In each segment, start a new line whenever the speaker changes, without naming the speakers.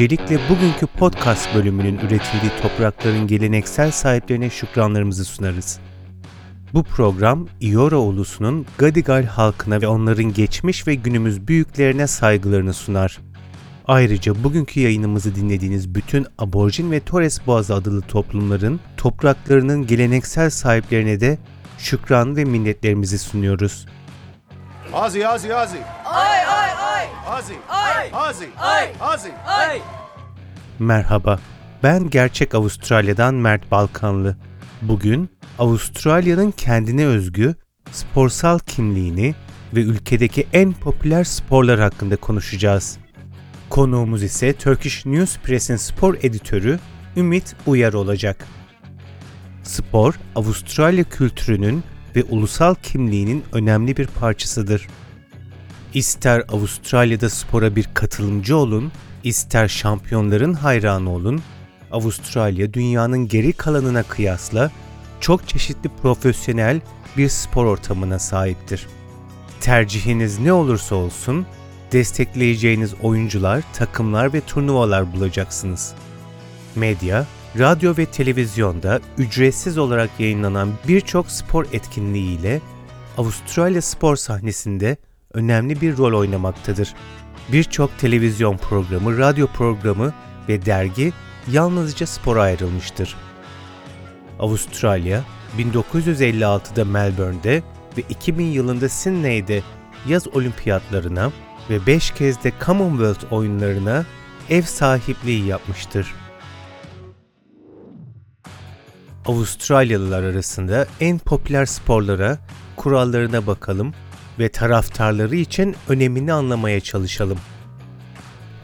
Öncelikle bugünkü podcast bölümünün üretildiği toprakların geleneksel sahiplerine şükranlarımızı sunarız. Bu program İora ulusunun Gadigal halkına ve onların geçmiş ve günümüz büyüklerine saygılarını sunar. Ayrıca bugünkü yayınımızı dinlediğiniz bütün aborjin ve Torres Boğazı adlı toplumların topraklarının geleneksel sahiplerine de şükran ve minnetlerimizi sunuyoruz.
Ozzy, Ozzy, Ozzy.
Ay ay ay
Ozzy.
ay
Ozzy.
ay
Ozzy.
ay.
Merhaba, ben gerçek Avustralya'dan Mert Balkanlı. Bugün Avustralya'nın kendine özgü sporsal kimliğini ve ülkedeki en popüler sporlar hakkında konuşacağız. Konuğumuz ise Turkish News Press'in spor editörü Ümit Uyar olacak. Spor, Avustralya kültürünün ve ulusal kimliğinin önemli bir parçasıdır. İster Avustralya'da spora bir katılımcı olun, ister şampiyonların hayranı olun, Avustralya dünyanın geri kalanına kıyasla çok çeşitli profesyonel bir spor ortamına sahiptir. Tercihiniz ne olursa olsun, destekleyeceğiniz oyuncular, takımlar ve turnuvalar bulacaksınız. Medya, radyo ve televizyonda ücretsiz olarak yayınlanan birçok spor etkinliğiyle Avustralya spor sahnesinde önemli bir rol oynamaktadır. Birçok televizyon programı, radyo programı ve dergi yalnızca spora ayrılmıştır. Avustralya 1956'da Melbourne'de ve 2000 yılında Sydney'de yaz olimpiyatlarına ve 5 kez de Commonwealth oyunlarına ev sahipliği yapmıştır. Avustralyalılar arasında en popüler sporlara, kurallarına bakalım ve taraftarları için önemini anlamaya çalışalım.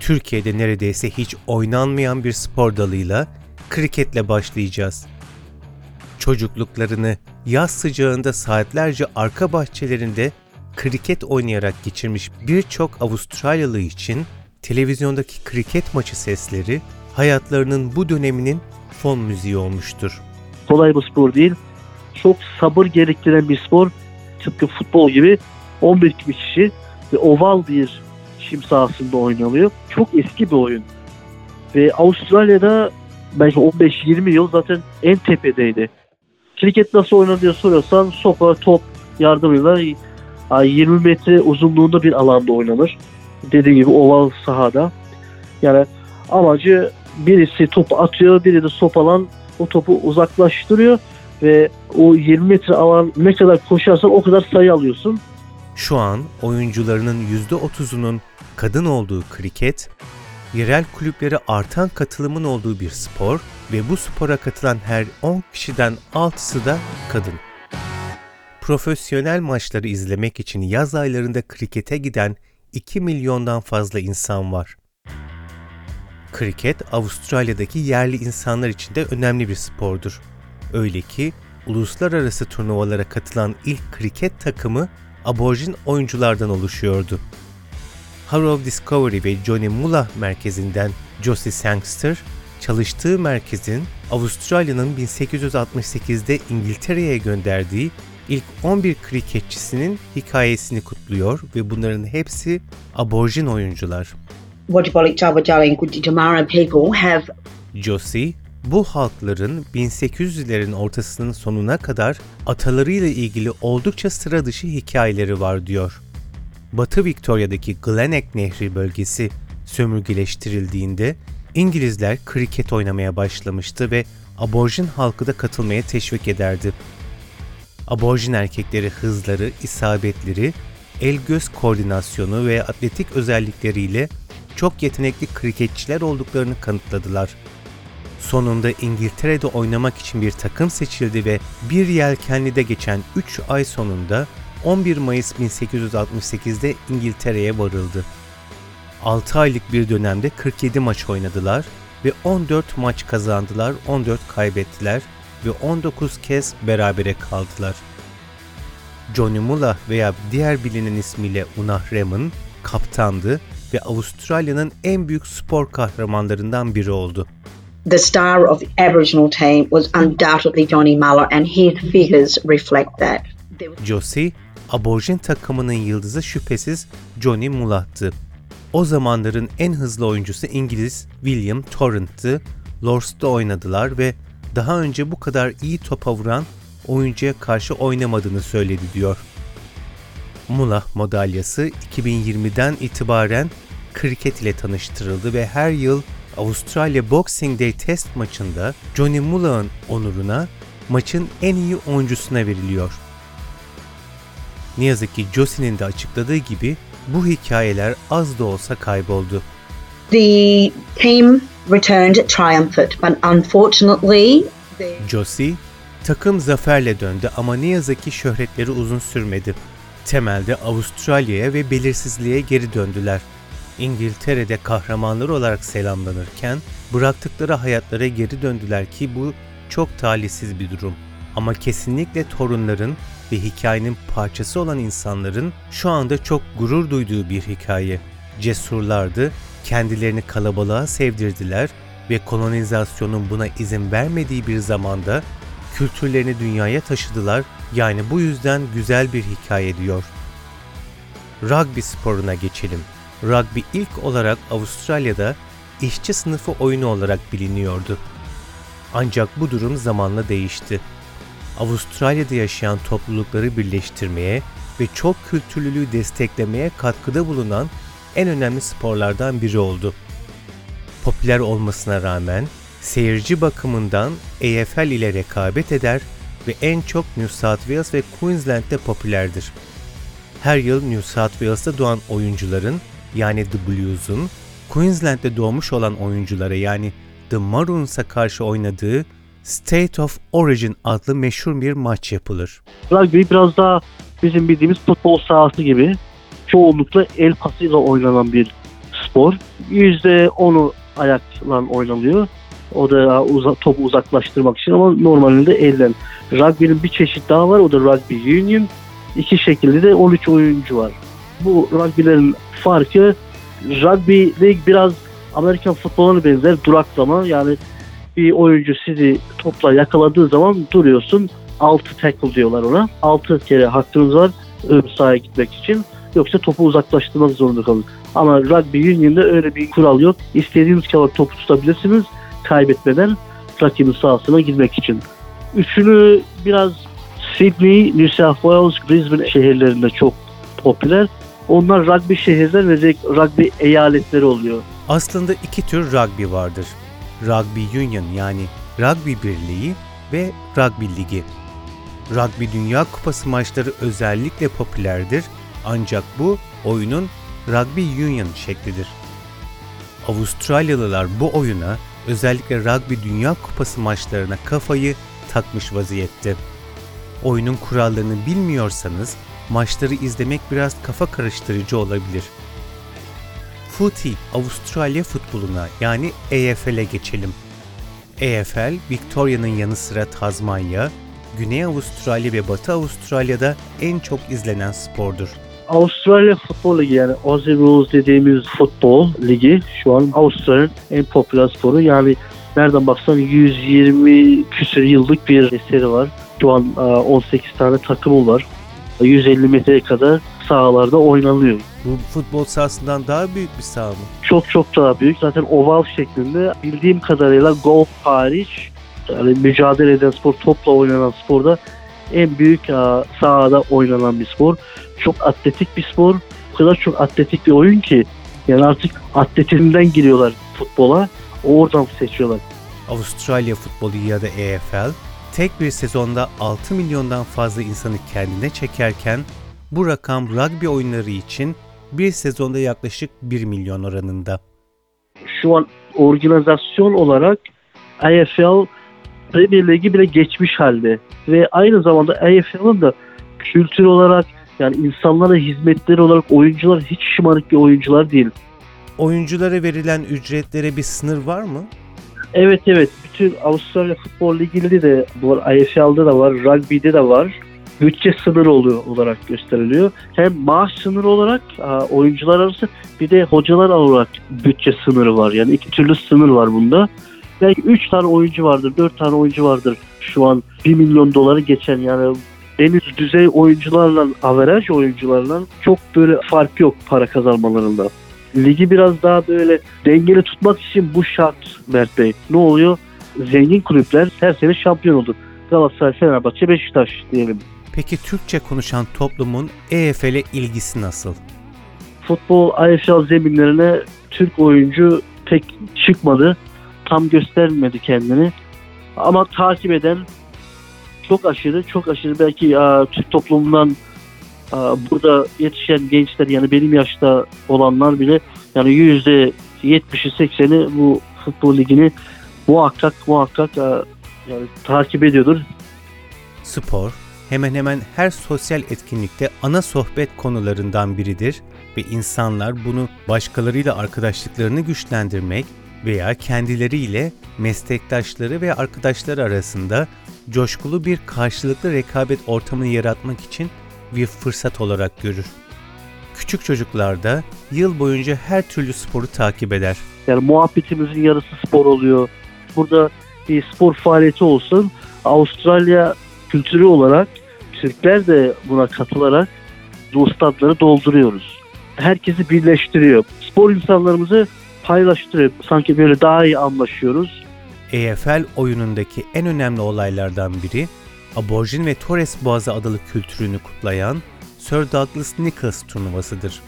Türkiye'de neredeyse hiç oynanmayan bir spor dalıyla kriketle başlayacağız. Çocukluklarını yaz sıcağında saatlerce arka bahçelerinde kriket oynayarak geçirmiş birçok Avustralyalı için televizyondaki kriket maçı sesleri hayatlarının bu döneminin fon müziği olmuştur.
kolay bir spor değil. Çok sabır gerektiren bir spor. Tıpkı futbol gibi 11 kişi ve oval bir çim sahasında oynanıyor. Çok eski bir oyun. Ve Avustralya'da belki 15-20 yıl zaten en tepedeydi. Kriket nasıl oynanır diye soruyorsan sopa, top yardımıyla 20 metre uzunluğunda bir alanda oynanır. Dediğim gibi oval sahada. Yani amacı birisi topu atıyor, biri de sopalan o topu uzaklaştırıyor ve o 20 metre alan ne kadar koşarsan o kadar sayı alıyorsun.
Şu an oyuncularının %30'unun kadın olduğu kriket, yerel kulüplere artan katılımın olduğu bir spor ve bu spora katılan her 10 kişiden 6'sı da kadın. Profesyonel maçları izlemek için yaz aylarında krikete giden 2 milyondan fazla insan var. Kriket Avustralya'daki yerli insanlar için de önemli bir spordur. Öyle ki uluslararası turnuvalara katılan ilk kriket takımı aborjin oyunculardan oluşuyordu. Harrow Discovery ve Johnny Mullah merkezinden Josie Sangster, çalıştığı merkezin Avustralya'nın 1868'de İngiltere'ye gönderdiği ilk 11 kriketçisinin hikayesini kutluyor ve bunların hepsi aborjin oyuncular.
Wajibalik Jawajali and Jamara people have
Josie, bu halkların 1800'lerin ortasının sonuna kadar atalarıyla ilgili oldukça sıra dışı hikayeleri var diyor. Batı Victoria'daki Gleneck Nehri bölgesi sömürgeleştirildiğinde İngilizler kriket oynamaya başlamıştı ve aborjin halkı da katılmaya teşvik ederdi. Aborjin erkekleri hızları, isabetleri, el-göz koordinasyonu ve atletik özellikleriyle çok yetenekli kriketçiler olduklarını kanıtladılar. Sonunda İngiltere'de oynamak için bir takım seçildi ve bir yelkenlide geçen 3 ay sonunda 11 Mayıs 1868'de İngiltere'ye varıldı. 6 aylık bir dönemde 47 maç oynadılar ve 14 maç kazandılar, 14 kaybettiler ve 19 kez berabere kaldılar. Johnny Mullah veya diğer bilinen ismiyle Unah Raman kaptandı ve Avustralya'nın en büyük spor kahramanlarından biri oldu.
The star of the Aboriginal team was undoubtedly Johnny Muller, and his figures reflect that.
Josie, aborjin takımının yıldızı şüphesiz Johnny Mullah'tı. O zamanların en hızlı oyuncusu İngiliz William Torrent'tı. Lord's'ta oynadılar ve daha önce bu kadar iyi topa vuran oyuncuya karşı oynamadığını söyledi diyor. Mulah madalyası 2020'den itibaren kriket ile tanıştırıldı ve her yıl Avustralya Boxing Day test maçında Johnny Mulah'ın onuruna maçın en iyi oyuncusuna veriliyor. Ne yazık ki Josie'nin de açıkladığı gibi bu hikayeler az da olsa kayboldu.
The team returned triumphant, but unfortunately,
Josie, takım zaferle döndü ama ne yazık ki şöhretleri uzun sürmedi. Temelde Avustralya'ya ve belirsizliğe geri döndüler. İngiltere'de kahramanlar olarak selamlanırken bıraktıkları hayatlara geri döndüler ki bu çok talihsiz bir durum. Ama kesinlikle torunların ve hikayenin parçası olan insanların şu anda çok gurur duyduğu bir hikaye. Cesurlardı, kendilerini kalabalığa sevdirdiler ve kolonizasyonun buna izin vermediği bir zamanda kültürlerini dünyaya taşıdılar. Yani bu yüzden güzel bir hikaye diyor. Rugby sporuna geçelim. Rugby ilk olarak Avustralya'da işçi sınıfı oyunu olarak biliniyordu. Ancak bu durum zamanla değişti. Avustralya'da yaşayan toplulukları birleştirmeye ve çok kültürlülüğü desteklemeye katkıda bulunan en önemli sporlardan biri oldu. Popüler olmasına rağmen seyirci bakımından AFL ile rekabet eder ve en çok New South Wales ve Queensland'de popülerdir. Her yıl New South Wales'ta doğan oyuncuların yani The Blues'un Queensland'de doğmuş olan oyunculara yani The Maroons'a karşı oynadığı State of Origin adlı meşhur bir maç yapılır.
Rugby biraz daha bizim bildiğimiz futbol sahası gibi çoğunlukla el pasıyla oynanan bir spor. %10'u ayakla oynanıyor. O da uza, topu uzaklaştırmak için ama normalinde elden. Rugby'nin bir çeşit daha var o da Rugby Union. İki şekilde de 13 oyuncu var. Bu rugby'lerin farkı rugby lig biraz Amerikan futboluna benzer duraklama yani bir oyuncu sizi topla yakaladığı zaman duruyorsun. 6 tackle diyorlar ona. 6 kere hakkınız var ön sahaya gitmek için. Yoksa topu uzaklaştırmak zorunda kalın. Ama rugby union'da öyle bir kural yok. İstediğiniz kadar topu tutabilirsiniz kaybetmeden rakibin sahasına girmek için. Üçünü biraz Sydney, New South Wales, Brisbane şehirlerinde çok popüler. Onlar rugby şehirler ve rugby eyaletleri oluyor.
Aslında iki tür rugby vardır. Rugby Union yani rugby birliği ve rugby ligi. Rugby Dünya Kupası maçları özellikle popülerdir ancak bu oyunun Rugby Union şeklidir. Avustralyalılar bu oyuna özellikle Rugby Dünya Kupası maçlarına kafayı takmış vaziyette. Oyunun kurallarını bilmiyorsanız maçları izlemek biraz kafa karıştırıcı olabilir. Footy, Avustralya futboluna yani AFL'e geçelim. AFL, Victoria'nın yanı sıra Tazmanya, Güney Avustralya ve Batı Avustralya'da en çok izlenen spordur.
Avustralya Futbol Ligi yani Aussie Rules dediğimiz futbol ligi şu an Avustralya'nın en popüler sporu. Yani nereden baksan 120 küsur yıllık bir eseri var. Şu an e, 18 tane takımı var. 150 metreye kadar sahalarda oynanıyor.
Bu futbol sahasından daha büyük bir saha mı?
Çok çok daha büyük. Zaten oval şeklinde. Bildiğim kadarıyla golf hariç yani mücadele eden spor, topla oynanan sporda en büyük e, sahada oynanan bir spor. Çok atletik bir spor. O kadar çok atletik bir oyun ki yani artık atletizmden giriyorlar futbola. Oradan seçiyorlar.
Avustralya futbolu ya da AFL tek bir sezonda 6 milyondan fazla insanı kendine çekerken bu rakam rugby oyunları için bir sezonda yaklaşık 1 milyon oranında.
Şu an organizasyon olarak AFL Premier Ligi bile geçmiş halde. Ve aynı zamanda AFL'ın da kültür olarak yani insanlara hizmetleri olarak oyuncular hiç şımarık bir oyuncular değil.
Oyunculara verilen ücretlere bir sınır var mı?
Evet evet. Bütün Avustralya Futbol Ligi'nde de var. AFL'de de var. Rugby'de de var. Bütçe sınırı oluyor olarak gösteriliyor. Hem maaş sınırı olarak oyuncular arası bir de hocalar olarak bütçe sınırı var. Yani iki türlü sınır var bunda. Belki 3 tane oyuncu vardır, 4 tane oyuncu vardır şu an 1 milyon doları geçen yani en üst düzey oyuncularla, averaj oyuncularla çok böyle fark yok para kazanmalarında. Ligi biraz daha böyle dengeli tutmak için bu şart Mert Bey. Ne oluyor? Zengin kulüpler her sene şampiyon olur. Galatasaray, Fenerbahçe, Beşiktaş diyelim.
Peki Türkçe konuşan toplumun EFL'e ilgisi nasıl?
Futbol AFL zeminlerine Türk oyuncu pek çıkmadı. Tam göstermedi kendini. Ama takip eden çok aşırı, çok aşırı belki aa, Türk toplumundan aa, burada yetişen gençler yani benim yaşta olanlar bile yani yüzde 70'i 80'i bu futbol ligini muhakkak muhakkak aa, yani takip ediyordur.
Spor hemen hemen her sosyal etkinlikte ana sohbet konularından biridir ve insanlar bunu başkalarıyla arkadaşlıklarını güçlendirmek veya kendileriyle meslektaşları ve arkadaşları arasında coşkulu bir karşılıklı rekabet ortamını yaratmak için bir fırsat olarak görür. Küçük çocuklar da yıl boyunca her türlü sporu takip eder.
Yani muhabbetimizin yarısı spor oluyor. Burada bir spor faaliyeti olsun. Avustralya kültürü olarak Türkler de buna katılarak bu stadları dolduruyoruz. Herkesi birleştiriyor. Spor insanlarımızı paylaştırıyor. Sanki böyle daha iyi anlaşıyoruz.
EFL oyunundaki en önemli olaylardan biri, Aborjin ve Torres Boğazı adalı kültürünü kutlayan Sir Douglas Nicholls turnuvasıdır.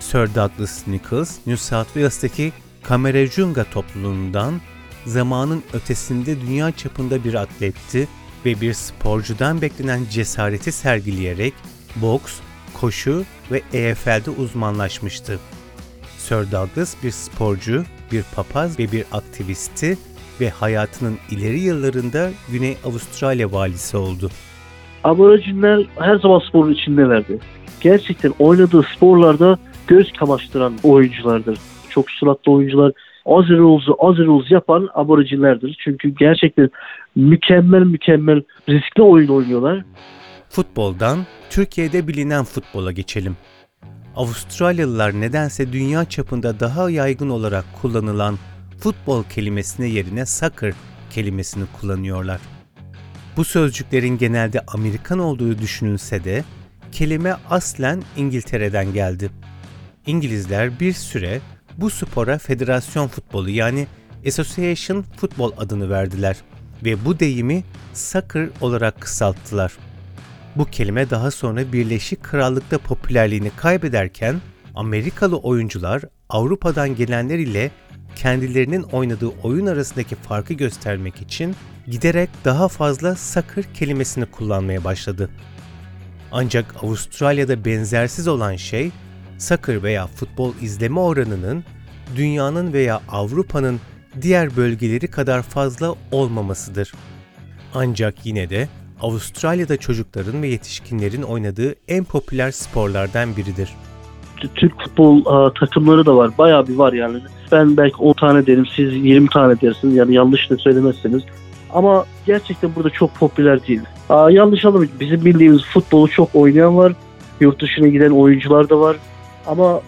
Sir Douglas Nicholls, New South Wales'taki Kamerajunga topluluğundan zamanın ötesinde dünya çapında bir atletti ve bir sporcudan beklenen cesareti sergileyerek boks, koşu ve EFL'de uzmanlaşmıştı. Sir Douglas bir sporcu, bir papaz ve bir aktivisti ve hayatının ileri yıllarında Güney Avustralya valisi oldu.
Aborjinler her zaman sporun içindelerdi. Gerçekten oynadığı sporlarda göz kamaştıran oyunculardır. Çok suratlı oyuncular. Aussie Rules'u Aussie Rules yapan aborjinlerdir. Çünkü gerçekten mükemmel mükemmel riskli oyun oynuyorlar.
Futboldan Türkiye'de bilinen futbola geçelim. Avustralyalılar nedense dünya çapında daha yaygın olarak kullanılan futbol kelimesine yerine soccer kelimesini kullanıyorlar. Bu sözcüklerin genelde Amerikan olduğu düşünülse de kelime aslen İngiltere'den geldi. İngilizler bir süre bu spora federasyon futbolu yani Association Football adını verdiler ve bu deyimi soccer olarak kısalttılar. Bu kelime daha sonra Birleşik Krallık'ta popülerliğini kaybederken Amerikalı oyuncular Avrupa'dan gelenler ile kendilerinin oynadığı oyun arasındaki farkı göstermek için giderek daha fazla soccer kelimesini kullanmaya başladı. Ancak Avustralya'da benzersiz olan şey soccer veya futbol izleme oranının dünyanın veya Avrupa'nın diğer bölgeleri kadar fazla olmamasıdır. Ancak yine de Avustralya'da çocukların ve yetişkinlerin oynadığı en popüler sporlardan biridir.
Türk futbol aa, takımları da var. Bayağı bir var yani. Ben belki 10 tane derim, siz 20 tane dersiniz. Yani yanlış da söylemezseniz. Ama gerçekten burada çok popüler değil. Aa, yanlış anlamayın. Bizim bildiğimiz futbolu çok oynayan var. Yurt dışına giden oyuncular da var. Ama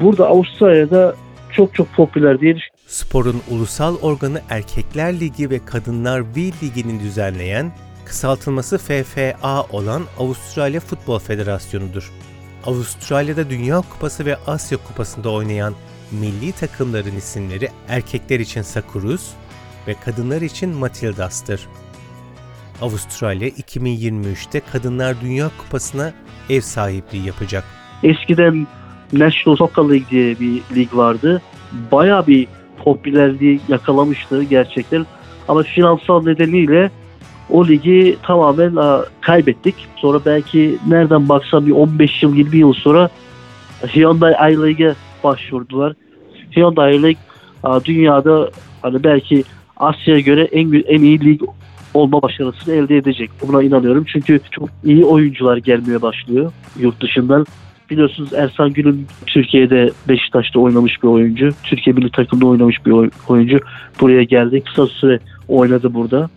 burada Avustralya'da çok çok popüler diye düşünüyorum.
Sporun ulusal organı Erkekler Ligi ve Kadınlar V Ligi'ni düzenleyen, kısaltılması FFA olan Avustralya Futbol Federasyonu'dur. Avustralya'da Dünya Kupası ve Asya Kupası'nda oynayan milli takımların isimleri erkekler için Sakurus ve kadınlar için Matildas'tır. Avustralya 2023'te Kadınlar Dünya Kupası'na ev sahipliği yapacak.
Eskiden National Soccer League diye bir lig vardı. Bayağı bir popülerliği yakalamıştı gerçekten. Ama finansal nedeniyle o ligi tamamen kaybettik. Sonra belki nereden baksan bir 15 yıl 20 yıl sonra Hyundai I-League'e başvurdular. Hyundai I-League dünyada hani belki Asya'ya göre en en iyi lig olma başarısını elde edecek. Buna inanıyorum. Çünkü çok iyi oyuncular gelmeye başlıyor yurt dışından. Biliyorsunuz Ersan Gül'ün Türkiye'de Beşiktaş'ta oynamış bir oyuncu. Türkiye milli takımda oynamış bir oy- oyuncu. Buraya geldi. Kısa süre oynadı burada.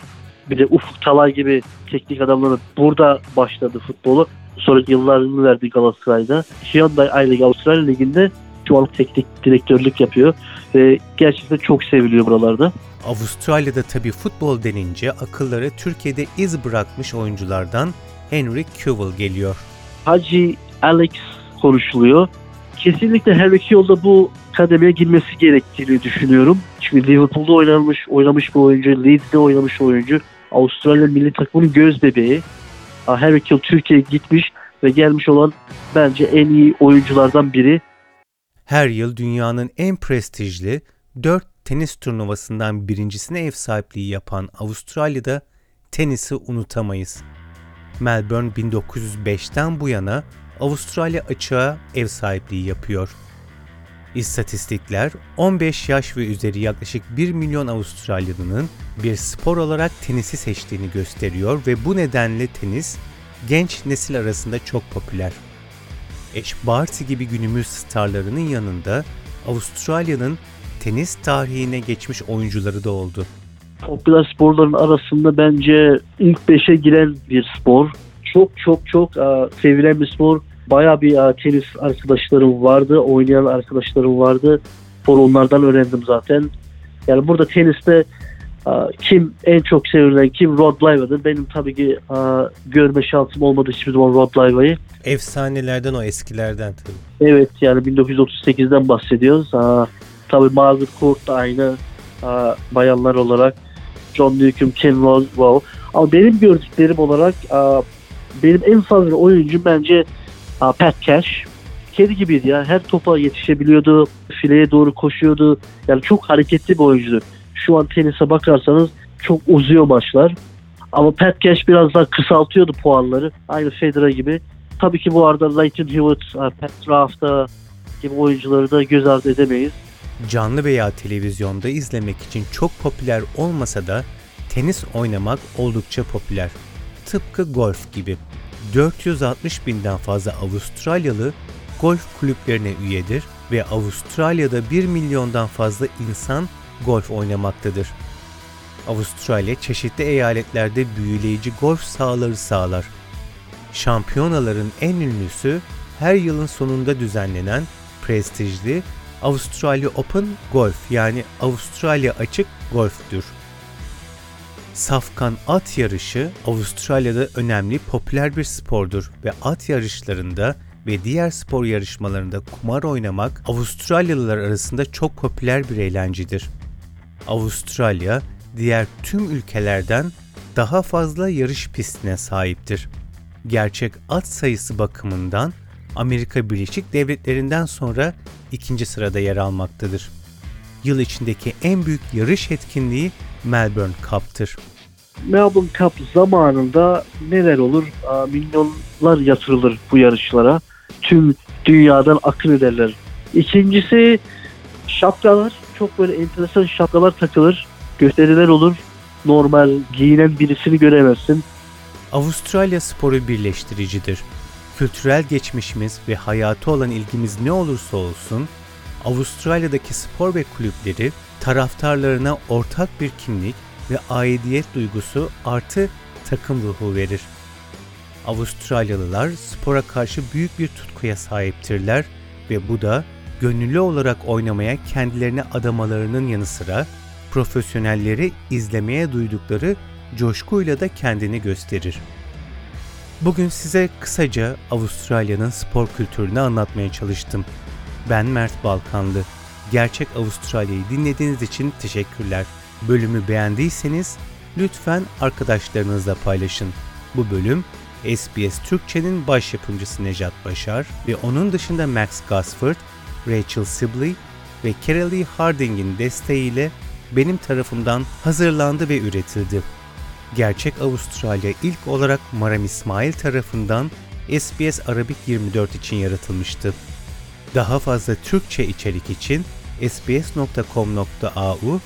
Bir de Ufuk Talay gibi teknik adamları burada başladı futbolu. Sonra yıllarını verdi Galatasaray'da. Hyundai I-League Avustralya Ligi'nde şu an teknik direktörlük yapıyor. Ve gerçekten çok seviliyor buralarda.
Avustralya'da tabi futbol denince akıllara Türkiye'de iz bırakmış oyunculardan Henry Cavill geliyor.
Hacı Alex konuşuluyor. Kesinlikle her iki yolda bu kademeye girmesi gerektiğini düşünüyorum. Çünkü Liverpool'da oynamış, oynamış bir oyuncu, Leeds'de oynamış bir oyuncu. Avustralya milli takımının göz bebeği. Her iki yıl Türkiye'ye gitmiş ve gelmiş olan bence en iyi oyunculardan biri.
Her yıl dünyanın en prestijli 4 tenis turnuvasından birincisine ev sahipliği yapan Avustralya'da tenisi unutamayız. Melbourne 1905'ten bu yana Avustralya açığa ev sahipliği yapıyor. İstatistikler 15 yaş ve üzeri yaklaşık 1 milyon Avustralyalı'nın bir spor olarak tenisi seçtiğini gösteriyor ve bu nedenle tenis genç nesil arasında çok popüler. Ash Barty gibi günümüz starlarının yanında Avustralya'nın tenis tarihine geçmiş oyuncuları da oldu.
Popüler sporların arasında bence ilk 5'e giren bir spor. Çok çok çok e, sevilen bir spor. Bayağı bir e, tenis arkadaşlarım vardı, oynayan arkadaşlarım vardı. Spor onlardan öğrendim zaten. Yani burada teniste e, kim en çok sevilen kim Rod Laver'dır. Benim tabii ki e, görme şansım olmadı hiçbir zaman Rod Laver'ı.
Efsanelerden o eskilerden tabii.
Evet yani 1938'den bahsediyoruz. Aa, tabii Margaret Court da aynı aa, bayanlar olarak. John Newcomb, Ken wow. Ama benim gördüklerim olarak benim en favori oyuncu bence Pat Cash. Kedi gibiydi ya. Her topa yetişebiliyordu. Fileye doğru koşuyordu. Yani çok hareketli bir oyuncuydu. Şu an tenise bakarsanız çok uzuyor maçlar. Ama Pat Cash biraz daha kısaltıyordu puanları. Aynı Federer gibi. Tabii ki bu arada Leighton Hewitt, Pat Rafta gibi oyuncuları da göz ardı edemeyiz.
Canlı veya televizyonda izlemek için çok popüler olmasa da tenis oynamak oldukça popüler. Tıpkı golf gibi. 460 binden fazla Avustralyalı golf kulüplerine üyedir ve Avustralya'da 1 milyondan fazla insan golf oynamaktadır. Avustralya çeşitli eyaletlerde büyüleyici golf sahaları sağlar. Şampiyonaların en ünlüsü her yılın sonunda düzenlenen prestijli Avustralya Open Golf yani Avustralya Açık Golf'tür. Safkan at yarışı Avustralya'da önemli popüler bir spordur ve at yarışlarında ve diğer spor yarışmalarında kumar oynamak Avustralyalılar arasında çok popüler bir eğlencedir. Avustralya diğer tüm ülkelerden daha fazla yarış pistine sahiptir. Gerçek at sayısı bakımından Amerika Birleşik Devletleri'nden sonra ikinci sırada yer almaktadır. Yıl içindeki en büyük yarış etkinliği Melbourne Cup'tır.
Melbourne Cup zamanında neler olur? Milyonlar yatırılır bu yarışlara. Tüm dünyadan akın ederler. İkincisi şapkalar. Çok böyle enteresan şapkalar takılır. Gösteriler olur. Normal giyinen birisini göremezsin.
Avustralya sporu birleştiricidir. Kültürel geçmişimiz ve hayatı olan ilgimiz ne olursa olsun, Avustralya'daki spor ve kulüpleri taraftarlarına ortak bir kimlik ve aidiyet duygusu artı takım ruhu verir. Avustralyalılar spora karşı büyük bir tutkuya sahiptirler ve bu da gönüllü olarak oynamaya kendilerine adamalarının yanı sıra profesyonelleri izlemeye duydukları coşkuyla da kendini gösterir. Bugün size kısaca Avustralya'nın spor kültürünü anlatmaya çalıştım. Ben Mert Balkanlı. Gerçek Avustralya'yı dinlediğiniz için teşekkürler. Bölümü beğendiyseniz lütfen arkadaşlarınızla paylaşın. Bu bölüm SBS Türkçe'nin baş yapımcısı Nejat Başar ve onun dışında Max Gosford, Rachel Sibley ve Carolee Harding'in desteğiyle benim tarafımdan hazırlandı ve üretildi. Gerçek Avustralya ilk olarak Maram İsmail tarafından SBS Arabik 24 için yaratılmıştı. Daha fazla Türkçe içerik için sbs.com.au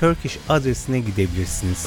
Turkish adresine gidebilirsiniz.